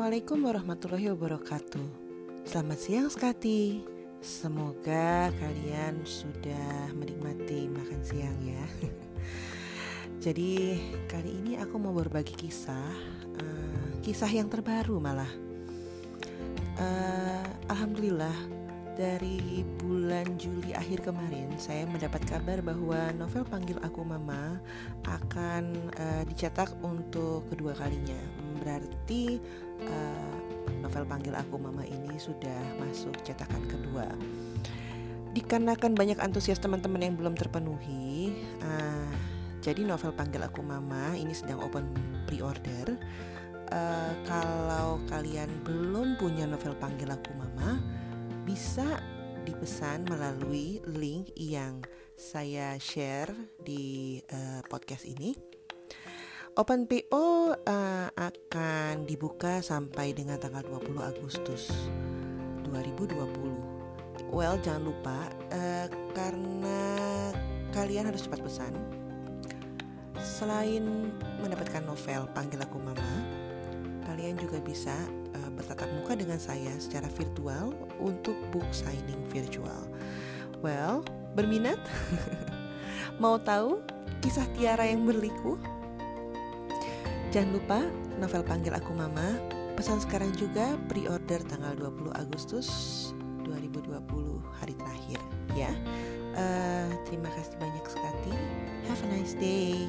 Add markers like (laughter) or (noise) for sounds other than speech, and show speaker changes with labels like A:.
A: Assalamualaikum warahmatullahi wabarakatuh. Selamat siang Skati. Semoga kalian sudah menikmati makan siang ya. (laughs) Jadi kali ini aku mau berbagi kisah uh, Kisah yang terbaru malah. Uh, Alhamdulillah dari bulan Juli akhir kemarin saya mendapat kabar bahwa novel Panggil Aku Mama akan uh, dicetak untuk kedua kalinya berarti uh, novel Panggil Aku Mama ini sudah masuk cetakan kedua. Dikarenakan banyak antusias teman-teman yang belum terpenuhi, uh, jadi novel Panggil Aku Mama ini sedang open pre-order. Uh, kalau kalian belum punya novel Panggil Aku Mama, bisa dipesan melalui link yang saya share di uh, podcast ini Open PO uh, eh, akan dibuka sampai dengan tanggal 20 Agustus 2020. Well, jangan lupa uh, karena kalian harus cepat pesan. Selain mendapatkan novel Panggil Aku Mama, kalian juga bisa uh, bertatap muka dengan saya secara virtual untuk book signing virtual. Well, berminat? (laughs) Mau tahu kisah Tiara yang berliku? Jangan lupa novel Panggil Aku Mama. Pesan sekarang juga pre-order tanggal 20 Agustus 2020 hari terakhir ya. Uh, Terima kasih banyak sekali. Have a nice day